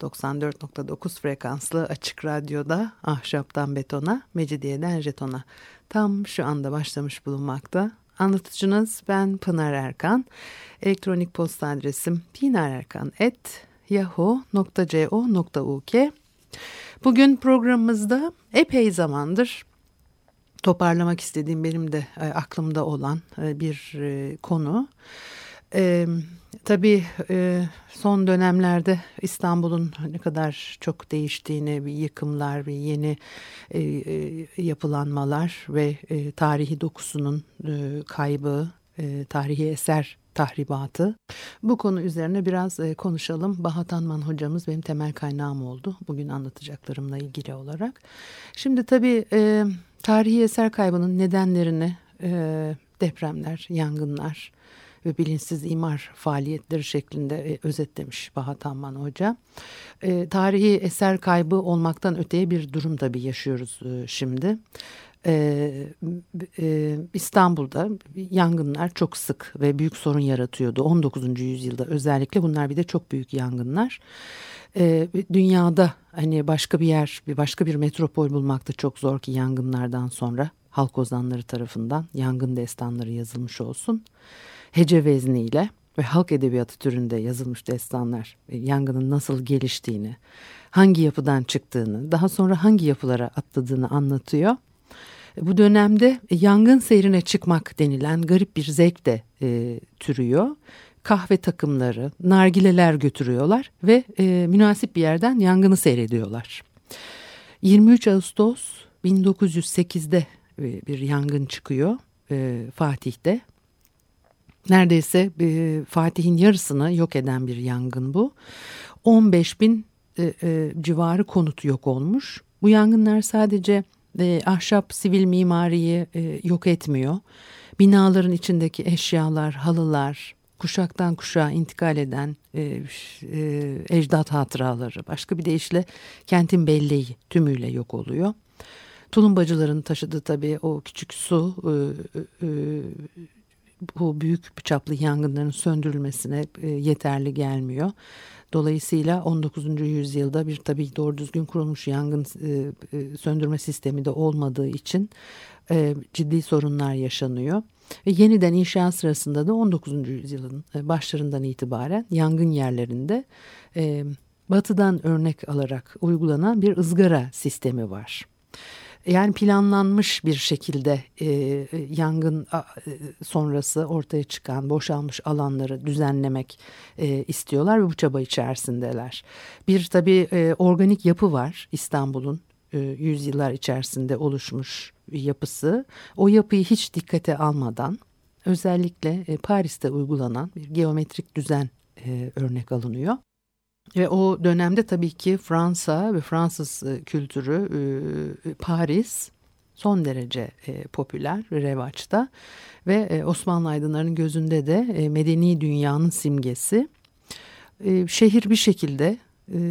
94.9 frekanslı açık radyoda ahşaptan betona, mecidiyeden jetona. Tam şu anda başlamış bulunmakta. Anlatıcınız ben Pınar Erkan. Elektronik posta adresim pinarerkan.yahoo.co.uk Bugün programımızda epey zamandır toparlamak istediğim benim de e, aklımda olan e, bir e, konu. E, tabii e, son dönemlerde İstanbul'un ne kadar çok değiştiğini, bir yıkımlar ve yeni e, yapılanmalar ve e, tarihi dokusunun e, kaybı, e, tarihi eser tahribatı. Bu konu üzerine biraz e, konuşalım. Bahat Anman hocamız benim temel kaynağım oldu. Bugün anlatacaklarımla ilgili olarak. Şimdi tabii e, tarihi eser kaybının nedenlerini e, depremler, yangınlar ve bilinçsiz imar faaliyetleri şeklinde e, özetlemiş Bahat Anman Hoca. E, tarihi eser kaybı olmaktan öteye bir durum tabii yaşıyoruz e, şimdi. Ee, e, İstanbul'da yangınlar çok sık ve büyük sorun yaratıyordu 19. yüzyılda özellikle bunlar bir de çok büyük yangınlar. Ee, dünyada hani başka bir yer bir başka bir metropol bulmakta çok zor ki yangınlardan sonra halk ozanları tarafından yangın destanları yazılmış olsun. Hece vezniyle ve halk edebiyatı türünde yazılmış destanlar e, yangının nasıl geliştiğini, hangi yapıdan çıktığını, daha sonra hangi yapılara atladığını anlatıyor. Bu dönemde yangın seyrine çıkmak denilen garip bir zevk de e, türüyor. Kahve takımları, nargileler götürüyorlar ve e, münasip bir yerden yangını seyrediyorlar. 23 Ağustos 1908'de e, bir yangın çıkıyor e, Fatih'te. Neredeyse e, Fatih'in yarısını yok eden bir yangın bu. 15 bin e, e, civarı konut yok olmuş. Bu yangınlar sadece e, ahşap sivil mimariyi e, yok etmiyor. Binaların içindeki eşyalar, halılar, kuşaktan kuşağa intikal eden e, e, ecdat hatıraları, başka bir deyişle kentin belleği tümüyle yok oluyor. Tulumbacıların taşıdığı tabii o küçük su e, e, bu büyük çaplı yangınların söndürülmesine e, yeterli gelmiyor. Dolayısıyla 19. yüzyılda bir tabii doğru düzgün kurulmuş yangın e, e, söndürme sistemi de olmadığı için ciddi sorunlar yaşanıyor. Ve yeniden inşa sırasında da 19. yüzyılın başlarından itibaren yangın yerlerinde batıdan örnek alarak uygulanan bir ızgara sistemi var. Yani planlanmış bir şekilde e, yangın e, sonrası ortaya çıkan boşalmış alanları düzenlemek e, istiyorlar ve bu çaba içerisindeler. Bir tabii e, organik yapı var İstanbul'un e, yüzyıllar içerisinde oluşmuş yapısı. O yapıyı hiç dikkate almadan özellikle e, Paris'te uygulanan bir geometrik düzen e, örnek alınıyor. Ve o dönemde tabii ki Fransa ve Fransız e, kültürü e, Paris son derece e, popüler revaçta ve Osmanlı aydınlarının gözünde de medeni dünyanın simgesi. Şehir bir şekilde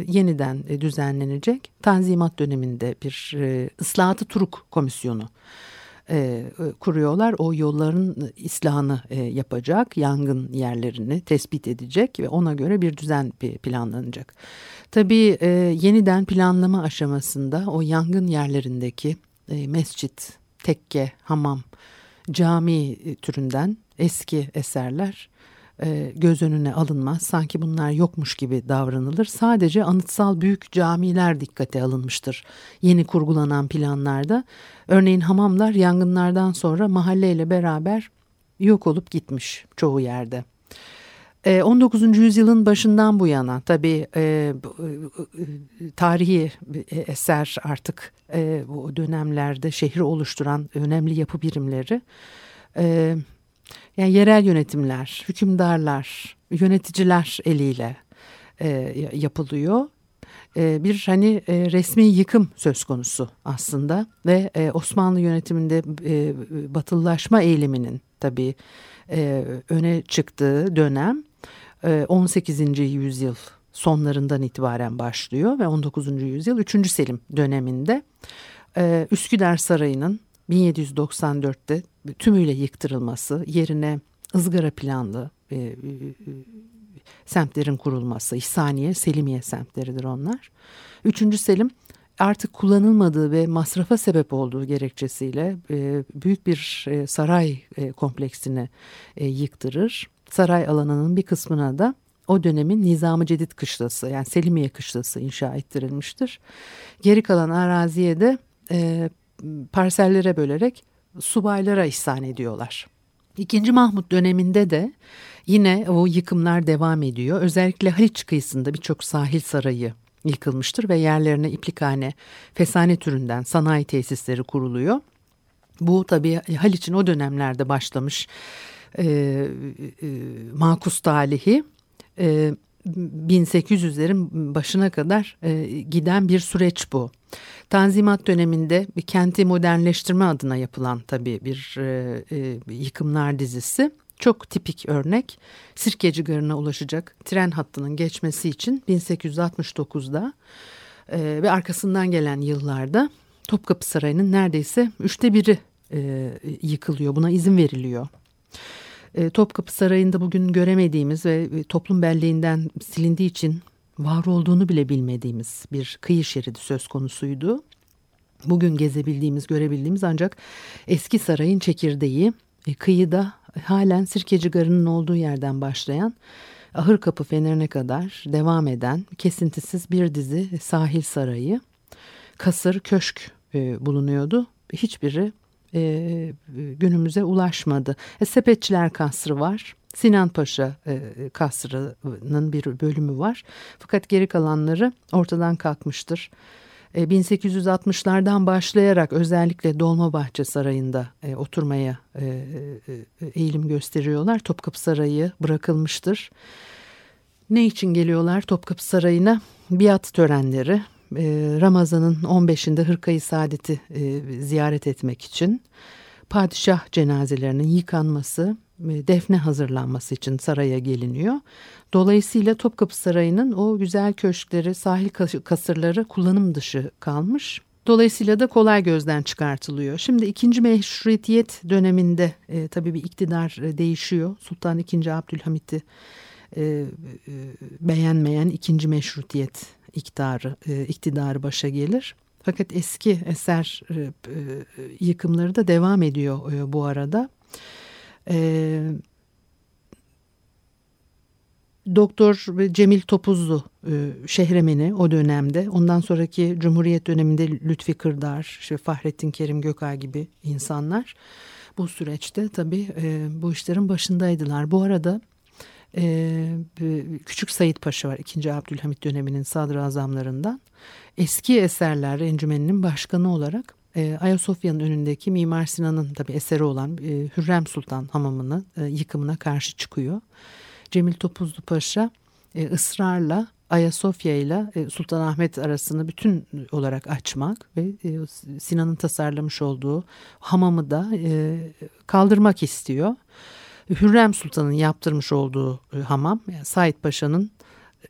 yeniden düzenlenecek. Tanzimat döneminde bir ıslahatı Turuk komisyonu e, kuruyorlar. O yolların islahını e, yapacak, yangın yerlerini tespit edecek ve ona göre bir düzen planlanacak. Tabii e, yeniden planlama aşamasında o yangın yerlerindeki e, mescit, tekke, hamam, cami türünden eski eserler e, göz önüne alınmaz. Sanki bunlar yokmuş gibi davranılır. Sadece anıtsal büyük camiler dikkate alınmıştır yeni kurgulanan planlarda. Örneğin hamamlar yangınlardan sonra mahalleyle beraber yok olup gitmiş çoğu yerde. 19. E, yüzyılın başından bu yana tabii e, e, tarihi eser artık e, bu dönemlerde şehri oluşturan önemli yapı birimleri e, yani yerel yönetimler, hükümdarlar, yöneticiler eliyle e, yapılıyor. e, bir hani e, resmi yıkım söz konusu aslında ve e, Osmanlı yönetiminde e, batılılaşma eğiliminin tabii e, öne çıktığı dönem e, 18. yüzyıl sonlarından itibaren başlıyor ve 19. yüzyıl 3. Selim döneminde e, Üsküdar Sarayı'nın 1794'te tümüyle yıktırılması yerine ızgara planlı e, e, semtlerin kurulması, İhsaniye, Selimiye semtleridir onlar. Üçüncü Selim artık kullanılmadığı ve masrafa sebep olduğu gerekçesiyle e, büyük bir e, saray e, kompleksini e, yıktırır. Saray alanının bir kısmına da o dönemin Nizam-ı Cedid kışlası yani Selimiye kışlası inşa ettirilmiştir. Geri kalan araziye de e, parsellere bölerek subaylara ihsan ediyorlar. İkinci Mahmut döneminde de yine o yıkımlar devam ediyor. Özellikle Haliç kıyısında birçok sahil sarayı yıkılmıştır ve yerlerine iplikhane, fesane türünden sanayi tesisleri kuruluyor. Bu tabii Haliç'in o dönemlerde başlamış e, e, makus talihi e, 1800'lerin başına kadar e, giden bir süreç bu. Tanzimat döneminde bir kenti modernleştirme adına yapılan tabii bir e, e, yıkımlar dizisi. Çok tipik örnek Sirkeci Garı'na ulaşacak tren hattının geçmesi için 1869'da e, ve arkasından gelen yıllarda Topkapı Sarayı'nın neredeyse üçte biri yıkılıyor. Buna izin veriliyor. E, Topkapı Sarayı'nda bugün göremediğimiz ve e, toplum belleğinden silindiği için var olduğunu bile bilmediğimiz bir kıyı şeridi söz konusuydu. Bugün gezebildiğimiz, görebildiğimiz ancak eski sarayın çekirdeği, e, kıyıda halen Sirkeci Garı'nın olduğu yerden başlayan Ahır Kapı Fenerine kadar devam eden kesintisiz bir dizi sahil sarayı, kasır, köşk bulunuyordu. Hiçbiri e, günümüze ulaşmadı. E, Sepetçiler Kasrı var. Sinan Paşa e, Kasrı'nın bir bölümü var. Fakat geri kalanları ortadan kalkmıştır. 1860'lardan e, başlayarak özellikle Dolmabahçe Sarayı'nda e, oturmaya e, e, eğilim gösteriyorlar. Topkapı Sarayı bırakılmıştır. Ne için geliyorlar Topkapı Sarayı'na? Biat törenleri, e, Ramazan'ın 15'inde Hırkayı Saadet'i e, ziyaret etmek için padişah cenazelerinin yıkanması, e, defne hazırlanması için saraya geliniyor. Dolayısıyla Topkapı Sarayı'nın o güzel köşkleri, sahil kasırları kullanım dışı kalmış. Dolayısıyla da kolay gözden çıkartılıyor. Şimdi ikinci meşrutiyet döneminde e, tabii bir iktidar e, değişiyor. Sultan II. Abdülhamit'i e, e, beğenmeyen ikinci meşrutiyet iktidarı, e, iktidarı başa gelir. Fakat eski eser e, e, yıkımları da devam ediyor e, bu arada. Doktor Cemil Topuzlu e, şehremeni o dönemde ondan sonraki Cumhuriyet döneminde Lütfi Kırdar, işte Fahrettin Kerim Gökay gibi insanlar bu süreçte tabii bu işlerin başındaydılar. Bu arada e, Küçük Sayit Paşa var 2. Abdülhamit döneminin sadrazamlarından. Eski eserler encümeninin başkanı olarak e, Ayasofya'nın önündeki Mimar Sinan'ın tabi eseri olan e, Hürrem Sultan hamamını e, yıkımına karşı çıkıyor. Cemil Topuzlu Paşa ısrarla Ayasofya ile Sultanahmet arasını bütün olarak açmak ve Sinan'ın tasarlamış olduğu hamamı da kaldırmak istiyor. Hürrem Sultan'ın yaptırmış olduğu e, hamam yani Said Paşa'nın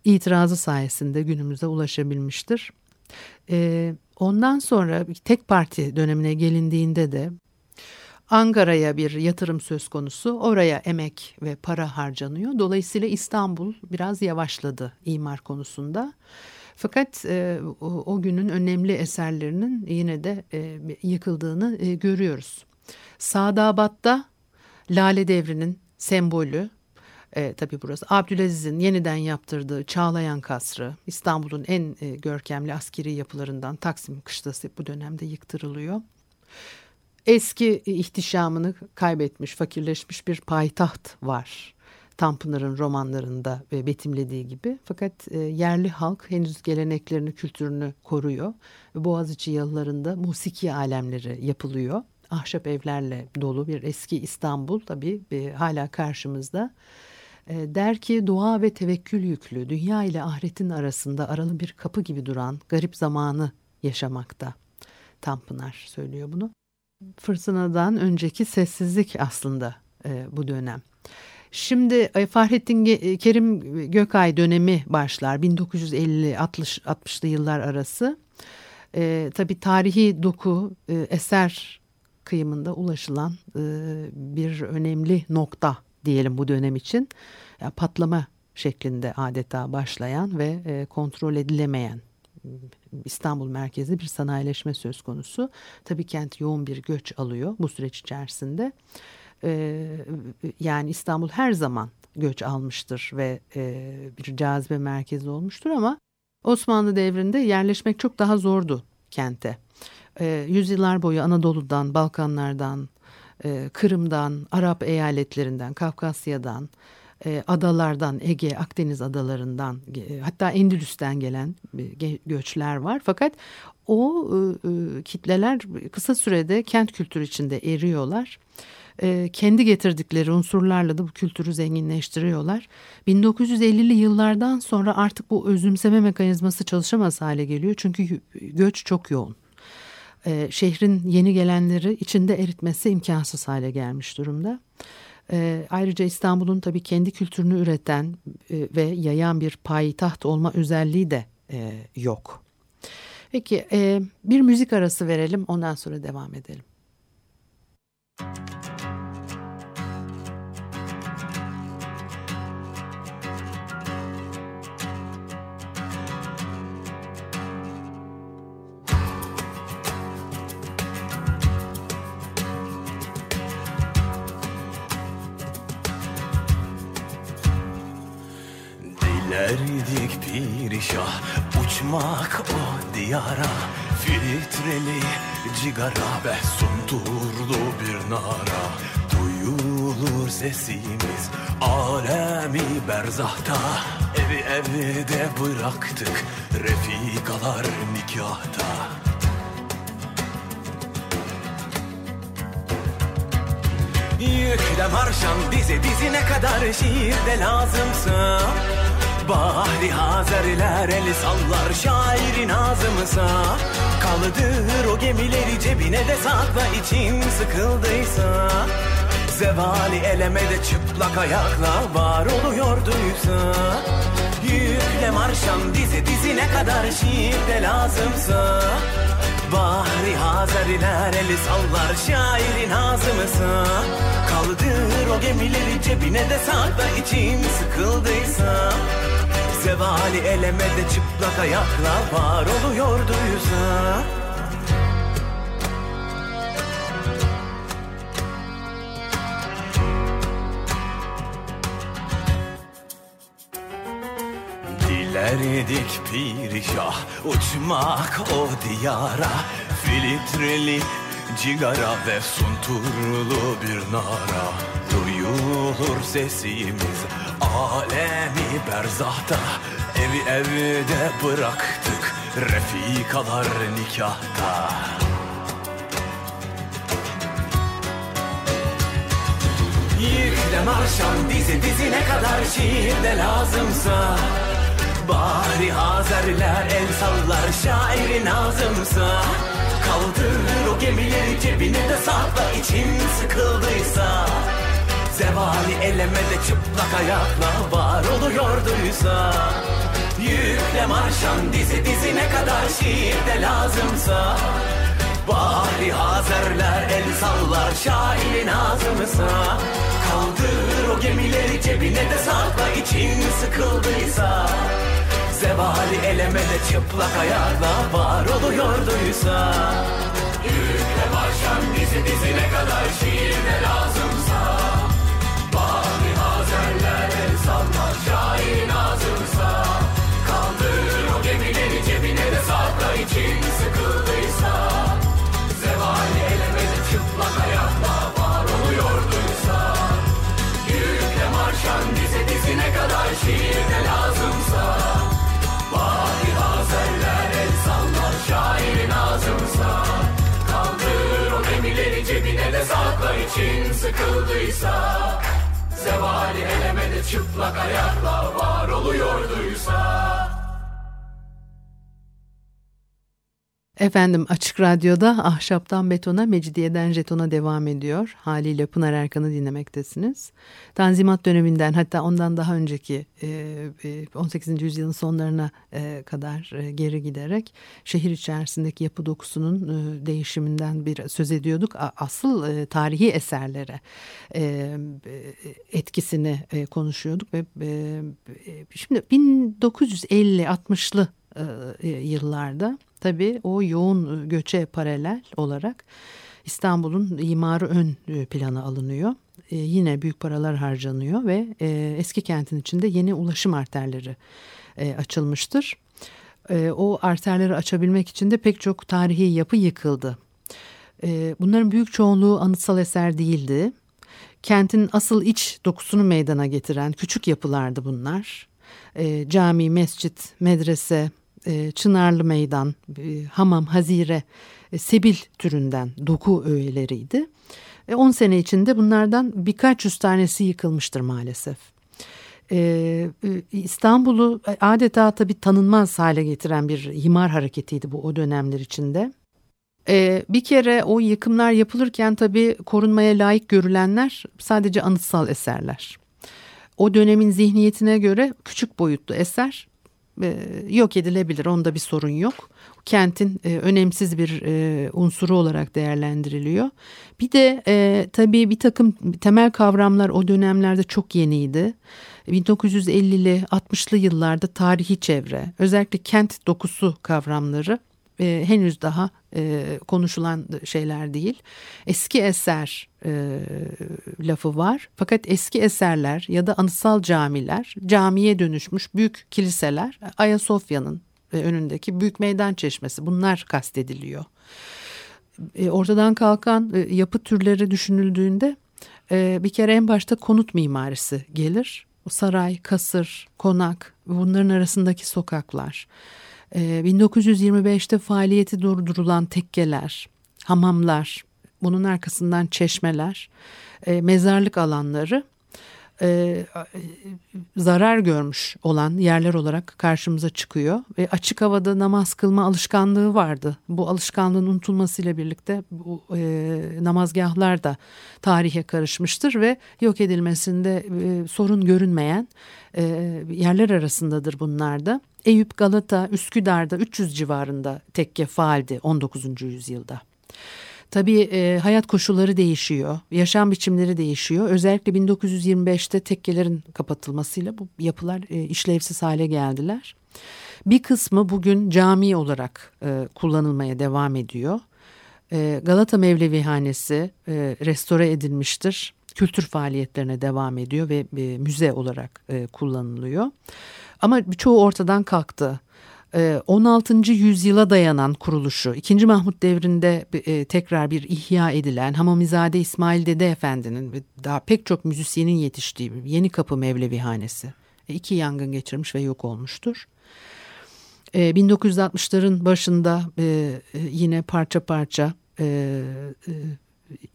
itirazı sayesinde günümüze ulaşabilmiştir. E, ondan sonra tek parti dönemine gelindiğinde de Ankara'ya bir yatırım söz konusu. Oraya emek ve para harcanıyor. Dolayısıyla İstanbul biraz yavaşladı imar konusunda. Fakat e, o, o günün önemli eserlerinin yine de e, yıkıldığını e, görüyoruz. Sadabat'ta Lale Devri'nin sembolü e, tabii burası Abdülaziz'in yeniden yaptırdığı Çağlayan Kasrı İstanbul'un en e, görkemli askeri yapılarından Taksim Kışlası bu dönemde yıktırılıyor. Eski ihtişamını kaybetmiş, fakirleşmiş bir payitaht var. Tanpınar'ın romanlarında ve betimlediği gibi. Fakat e, yerli halk henüz geleneklerini, kültürünü koruyor. Boğaziçi yalılarında musiki alemleri yapılıyor ahşap evlerle dolu bir eski İstanbul tabii e, hala karşımızda. E, der ki dua ve tevekkül yüklü, dünya ile ahiretin arasında aralı bir kapı gibi duran garip zamanı yaşamakta. Tanpınar söylüyor bunu. Fırtınadan önceki sessizlik aslında e, bu dönem. Şimdi e, Fahrettin e, Kerim Gökay dönemi başlar 1950-60'lı yıllar arası. E, tabii tarihi doku e, eser kıyımında ulaşılan e, bir önemli nokta diyelim bu dönem için. Patlama şeklinde adeta başlayan ve e, kontrol edilemeyen İstanbul merkezli bir sanayileşme söz konusu. Tabii kent yoğun bir göç alıyor bu süreç içerisinde. Ee, yani İstanbul her zaman göç almıştır ve e, bir cazibe merkezi olmuştur ama Osmanlı devrinde yerleşmek çok daha zordu kente. E, yüzyıllar boyu Anadolu'dan, Balkanlardan, e, Kırım'dan, Arap eyaletlerinden, Kafkasya'dan, e, adalardan, Ege, Akdeniz adalarından, e, hatta Endülüs'ten gelen e, göçler var. Fakat o e, e, kitleler kısa sürede kent kültürü içinde eriyorlar e, kendi getirdikleri unsurlarla da bu kültürü zenginleştiriyorlar. 1950'li yıllardan sonra artık bu özümseme mekanizması çalışamaz hale geliyor. Çünkü göç çok yoğun. E, şehrin yeni gelenleri içinde eritmesi imkansız hale gelmiş durumda. E, ayrıca İstanbul'un tabii kendi kültürünü üreten e, ve yayan bir payitaht olma özelliği de e, yok. Peki e, bir müzik arası verelim ondan sonra devam edelim. Müzik Derdik pirişah uçmak o diyara. Filtreli cigara ve sunturlu bir nara. Duyulur sesimiz alemi berzahta. Evi evde bıraktık refikalar nikahta. Yükle marşam dizi dizi ne kadar şiirde lazımsa Bahri Hazerler el sallar şairin ağzımıza. Kaldır o gemileri cebine de sakla için sıkıldıysa. Zevali eleme de çıplak ayakla var oluyorduysa. Yükle marşam dizi dizi ne kadar şiir de lazımsa. Bahri Hazeriler eli sallar şairin ağzımıza. Kaldır o gemileri cebine de sakla için sıkıldıysa Zevali elemede çıplak ayakla var oluyorduysa Dilerdik pirişah uçmak o diyara. Filtreli cigara ve sunturlu bir nara. Duyulur sesimiz alemi berzahta Evi evde bıraktık refikalar nikahta. Yükle marşam dizi dizi ne kadar şiirde lazımsa Bari Hazerler el sallar şairin ağzımsa Kaldır o gemileri cebine de sakla için sıkıldıysa Zevali elemede çıplak ayakla var oluyorduysa Yükle marşan dizi dizi ne kadar şiirde lazımsa. Bari Hazerler el sallar şairin ağzımıza. Kaldır o gemileri cebine de sakla için sıkıldıysa. Zevali elemede çıplak ayakla var oluyorduysa Yükle marşan dizi dizi ne kadar şiirde lazımsa Şairin ağzımsa Kaldır o gemileri cebine de sakla için sıkıldıysa Zevali elemede çıplak ayakla var oluyorduysa Yükle marşan dizi dizi ne kadar şiirde lazımsa Bari Hazerler el sallar Kaldır o gemileri cebine de sakla için sıkıldıysa Zevali elemede çıplak ayakla var oluyorduysa Efendim Açık Radyo'da Ahşaptan Betona, Mecidiyeden Jeton'a devam ediyor. Haliyle Pınar Erkan'ı dinlemektesiniz. Tanzimat döneminden hatta ondan daha önceki 18. E, yüzyılın sonlarına e, kadar e, geri giderek şehir içerisindeki yapı dokusunun değişiminden bir söz ediyorduk. Asıl tarihi eserlere etkisini konuşuyorduk ve şimdi 1950-60'lı yıllarda Tabii o yoğun göçe paralel olarak İstanbul'un imarı ön plana alınıyor. E, yine büyük paralar harcanıyor ve e, eski kentin içinde yeni ulaşım arterleri e, açılmıştır. E, o arterleri açabilmek için de pek çok tarihi yapı yıkıldı. Bunların büyük çoğunluğu anıtsal eser değildi. Kentin asıl iç dokusunu meydana getiren küçük yapılardı bunlar. Cami, mescit, medrese, e, Çınarlı Meydan, e, Hamam, Hazire, e, Sebil türünden doku öğeleriydi. 10 sene içinde bunlardan birkaç yüz tanesi yıkılmıştır maalesef. İstanbul'u adeta tabii tanınmaz hale getiren bir imar hareketiydi bu o dönemler içinde. bir kere o yıkımlar yapılırken tabii korunmaya layık görülenler sadece anıtsal eserler. O dönemin zihniyetine göre küçük boyutlu eser yok edilebilir. Onda bir sorun yok. Kentin e, önemsiz bir e, unsuru olarak değerlendiriliyor. Bir de e, tabii bir takım temel kavramlar o dönemlerde çok yeniydi. 1950'li 60'lı yıllarda tarihi çevre, özellikle kent dokusu kavramları e, henüz daha e, konuşulan şeyler değil. Eski eser e, lafı var. Fakat eski eserler ya da anıtsal camiler, camiye dönüşmüş büyük kiliseler, Ayasofya'nın e, önündeki büyük meydan çeşmesi bunlar kastediliyor. E, ortadan kalkan e, yapı türleri düşünüldüğünde e, bir kere en başta konut mimarisi gelir. Saray, kasır, konak bunların arasındaki sokaklar. 1925'te ee, faaliyeti durdurulan tekkeler, hamamlar, bunun arkasından çeşmeler, e, mezarlık alanları e, zarar görmüş olan yerler olarak karşımıza çıkıyor ve açık havada namaz kılma alışkanlığı vardı. Bu alışkanlığın unutulmasıyla birlikte bu e, namazgahlar da tarihe karışmıştır ve yok edilmesinde sorun görünmeyen yerler arasındadır bunlar da. Eyüp, Galata, Üsküdar'da 300 civarında tekke faaldi 19. yüzyılda. Tabii e, hayat koşulları değişiyor, yaşam biçimleri değişiyor. Özellikle 1925'te tekkelerin kapatılmasıyla bu yapılar e, işlevsiz hale geldiler. Bir kısmı bugün cami olarak e, kullanılmaya devam ediyor. E, Galata Mevlevihanesi e, restore edilmiştir. Kültür faaliyetlerine devam ediyor ve e, müze olarak e, kullanılıyor. Ama çoğu ortadan kalktı. 16. Ee, yüzyıla dayanan kuruluşu 2. Mahmut devrinde e, tekrar bir ihya edilen Hamamizade İsmail Dede Efendi'nin ve daha pek çok müzisyenin yetiştiği Yeni Kapı Mevlevihanesi e, iki yangın geçirmiş ve yok olmuştur. 1960'ların e, başında yine parça parça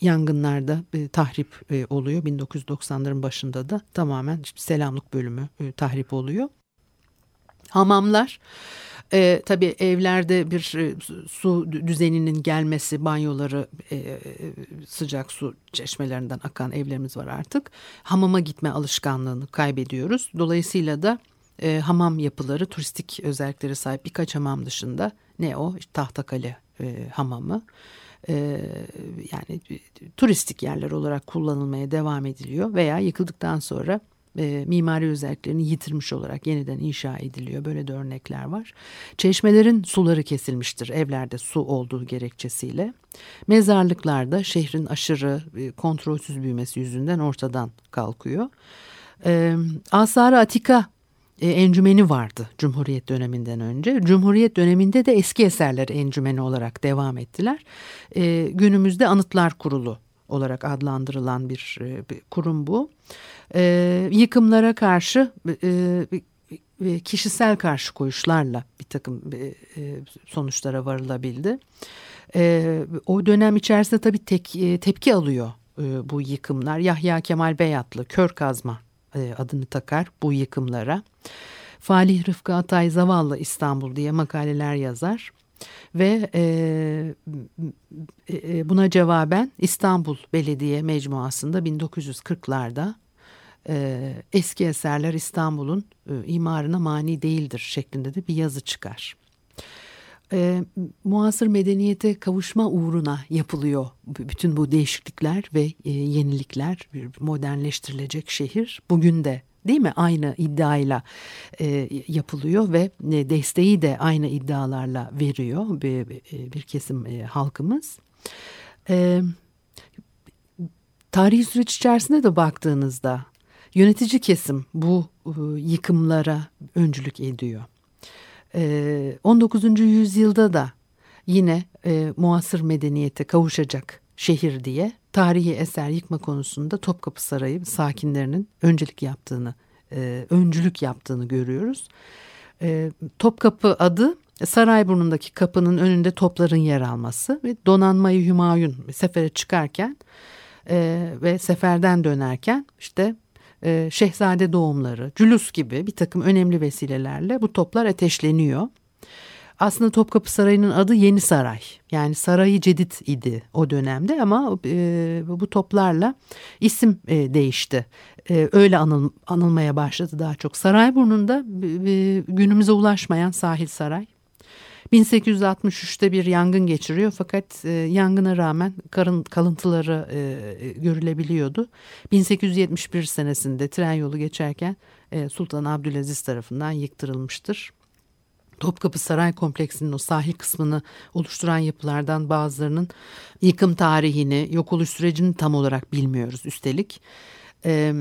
yangınlarda tahrip oluyor. 1990'ların başında da tamamen selamlık bölümü tahrip oluyor. Hamamlar e, tabii evlerde bir e, su düzeninin gelmesi, banyoları e, sıcak su çeşmelerinden akan evlerimiz var artık. Hamama gitme alışkanlığını kaybediyoruz. Dolayısıyla da e, hamam yapıları turistik özelliklere sahip birkaç hamam dışında ne o Tahtakale e, hamamı e, yani turistik yerler olarak kullanılmaya devam ediliyor veya yıkıldıktan sonra e, mimari özelliklerini yitirmiş olarak yeniden inşa ediliyor. Böyle de örnekler var. Çeşmelerin suları kesilmiştir evlerde su olduğu gerekçesiyle. Mezarlıklarda şehrin aşırı e, kontrolsüz büyümesi yüzünden ortadan kalkıyor. E, Asar-ı Atika e, encümeni vardı Cumhuriyet döneminden önce. Cumhuriyet döneminde de eski eserler encümeni olarak devam ettiler. E, günümüzde Anıtlar Kurulu olarak adlandırılan bir, e, bir kurum bu. E, yıkımlara karşı e, e, kişisel karşı koyuşlarla bir takım e, e, sonuçlara varılabildi. E, o dönem içerisinde tabii tek, e, tepki alıyor e, bu yıkımlar. Yahya Kemal Beyatlı kör kazma e, adını takar bu yıkımlara. Falih Rıfkı Atay Zavallı İstanbul diye makaleler yazar. Ve e, e, buna cevaben İstanbul Belediye Mecmuası'nda 1940'larda e, eski eserler İstanbul'un e, imarına mani değildir şeklinde de bir yazı çıkar. E, muasır medeniyete kavuşma uğruna yapılıyor bütün bu değişiklikler ve e, yenilikler modernleştirilecek şehir bugün de değil mi aynı iddiayla e, yapılıyor ve e, desteği de aynı iddialarla veriyor bir, bir kesim e, halkımız. E, tarihi süreç içerisinde de baktığınızda yönetici kesim bu e, yıkımlara öncülük ediyor. E, 19. yüzyılda da yine e, muasır medeniyete kavuşacak şehir diye tarihi eser yıkma konusunda Topkapı Sarayı sakinlerinin öncelik yaptığını, e, öncülük yaptığını görüyoruz. E, Topkapı adı Sarayburnu'ndaki kapının önünde topların yer alması ve donanmayı Hümayun sefere çıkarken e, ve seferden dönerken işte e, şehzade doğumları, cülus gibi bir takım önemli vesilelerle bu toplar ateşleniyor. Aslında Topkapı Sarayı'nın adı Yeni Saray. Yani Sarayı Cedid idi o dönemde ama e, bu toplarla isim e, değişti. E, öyle anıl, anılmaya başladı daha çok. Sarayburnu'nda e, günümüze ulaşmayan sahil saray. 1863'te bir yangın geçiriyor fakat e, yangına rağmen karın kalıntıları e, görülebiliyordu. 1871 senesinde tren yolu geçerken e, Sultan Abdülaziz tarafından yıktırılmıştır. Topkapı Saray Kompleksinin o sahil kısmını oluşturan yapılardan bazılarının yıkım tarihini, yok oluş sürecini tam olarak bilmiyoruz üstelik. Ee,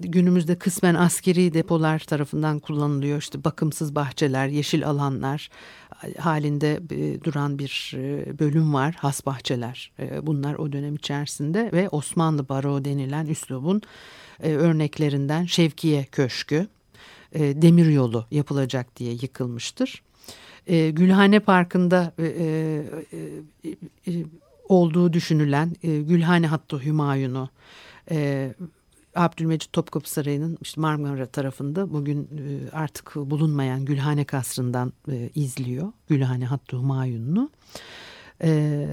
günümüzde kısmen askeri depolar tarafından kullanılıyor. İşte bakımsız bahçeler, yeşil alanlar halinde e, duran bir e, bölüm var. Has bahçeler e, bunlar o dönem içerisinde ve Osmanlı Baro denilen üslubun örneklerinden Şevkiye Köşkü demir yolu yapılacak diye yıkılmıştır. Gülhane Parkı'nda olduğu düşünülen Gülhane Hattı Hümayun'u Abdülmecit Topkapı Sarayı'nın işte Marmara tarafında bugün e, artık bulunmayan Gülhane Kasrı'ndan e, izliyor. Gülhane Hattı Hümayun'u. E,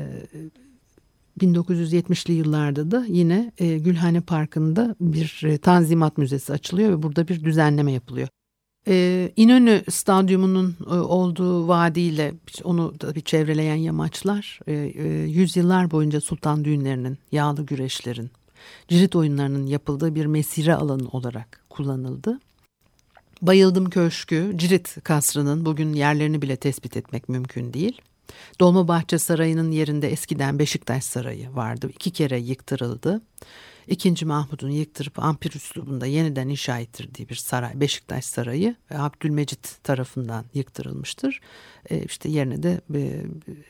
1970'li yıllarda da yine e, Gülhane Parkı'nda bir Tanzimat Müzesi açılıyor ve burada bir düzenleme yapılıyor. İnönü Stadyumu'nun olduğu vadiyle onu bir çevreleyen yamaçlar yüzyıllar boyunca sultan düğünlerinin, yağlı güreşlerin, cirit oyunlarının yapıldığı bir mesire alanı olarak kullanıldı. Bayıldım Köşkü, Cirit Kasrı'nın bugün yerlerini bile tespit etmek mümkün değil. Dolmabahçe Sarayı'nın yerinde eskiden Beşiktaş Sarayı vardı. İki kere yıktırıldı. İkinci Mahmud'un yıktırıp ampir üslubunda yeniden inşa ettirdiği bir saray Beşiktaş Sarayı Abdülmecit tarafından yıktırılmıştır. E, işte yerine de e,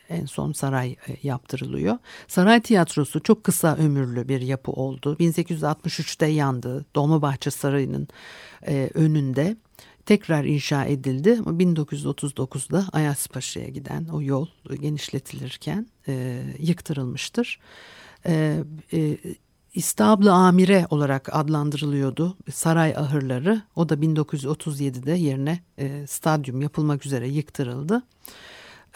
en son saray e, yaptırılıyor. Saray tiyatrosu çok kısa ömürlü bir yapı oldu. 1863'te yandı. Dolmabahçe Sarayı'nın e, önünde tekrar inşa edildi. 1939'da Ayaspaşa'ya giden o yol genişletilirken e, yıktırılmıştır. E, e, İstablı Amire olarak adlandırılıyordu saray ahırları. O da 1937'de yerine e, stadyum yapılmak üzere yıktırıldı.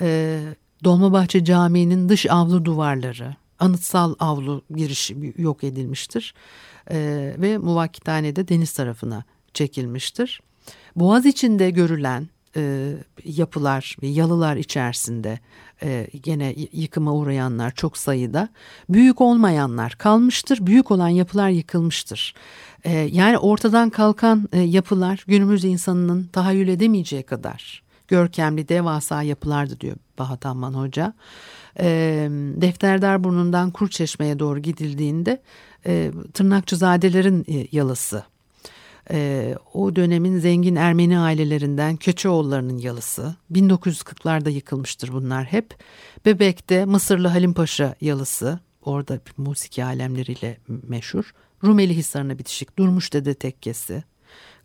E, Dolmabahçe Camii'nin dış avlu duvarları, anıtsal avlu girişi yok edilmiştir. E, ve Muvakkithane'de deniz tarafına çekilmiştir. Boğaz içinde görülen e, yapılar ve yalılar içerisinde e, gene yıkıma uğrayanlar çok sayıda. Büyük olmayanlar kalmıştır, büyük olan yapılar yıkılmıştır. E, yani ortadan kalkan e, yapılar günümüz insanının tahayyül edemeyeceği kadar görkemli devasa yapılardı diyor Bahat Amman Hoca. E, Defterdar burnundan Kurçeşme'ye doğru gidildiğinde e, Tırnakçızadelerin e, yalısı e, o dönemin zengin Ermeni ailelerinden Köçeoğulları'nın yalısı. 1940'larda yıkılmıştır bunlar hep. Bebek'te Mısırlı Halim Paşa yalısı. Orada musiki alemleriyle meşhur. Rumeli Hisarı'na bitişik Durmuş Dede Tekkesi.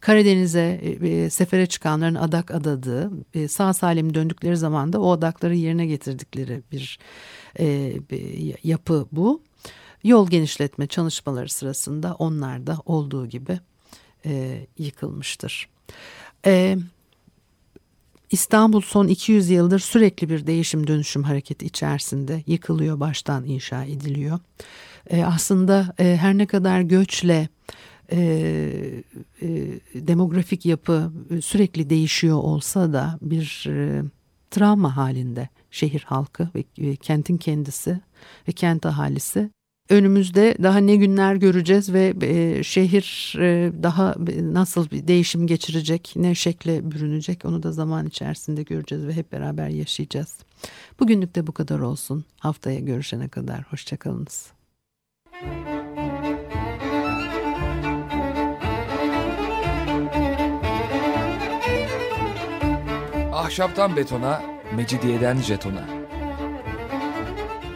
Karadeniz'e e, e, sefere çıkanların adak adadığı, e, sağ salim döndükleri zaman da o adakları yerine getirdikleri bir e, yapı bu. yol genişletme çalışmaları sırasında onlar da olduğu gibi e, yıkılmıştır. E, İstanbul son 200 yıldır sürekli bir değişim dönüşüm hareketi içerisinde yıkılıyor, baştan inşa ediliyor. E, aslında e, her ne kadar göçle e, e, demografik yapı sürekli değişiyor olsa da bir e, travma halinde şehir halkı ve, ve kentin kendisi ve kent ahalisi önümüzde daha ne günler göreceğiz ve e, şehir e, daha nasıl bir değişim geçirecek, ne şekle bürünecek onu da zaman içerisinde göreceğiz ve hep beraber yaşayacağız. Bugünlük de bu kadar olsun. Haftaya görüşene kadar hoşçakalınız. Ahşaptan betona, mecidiyeden jetona.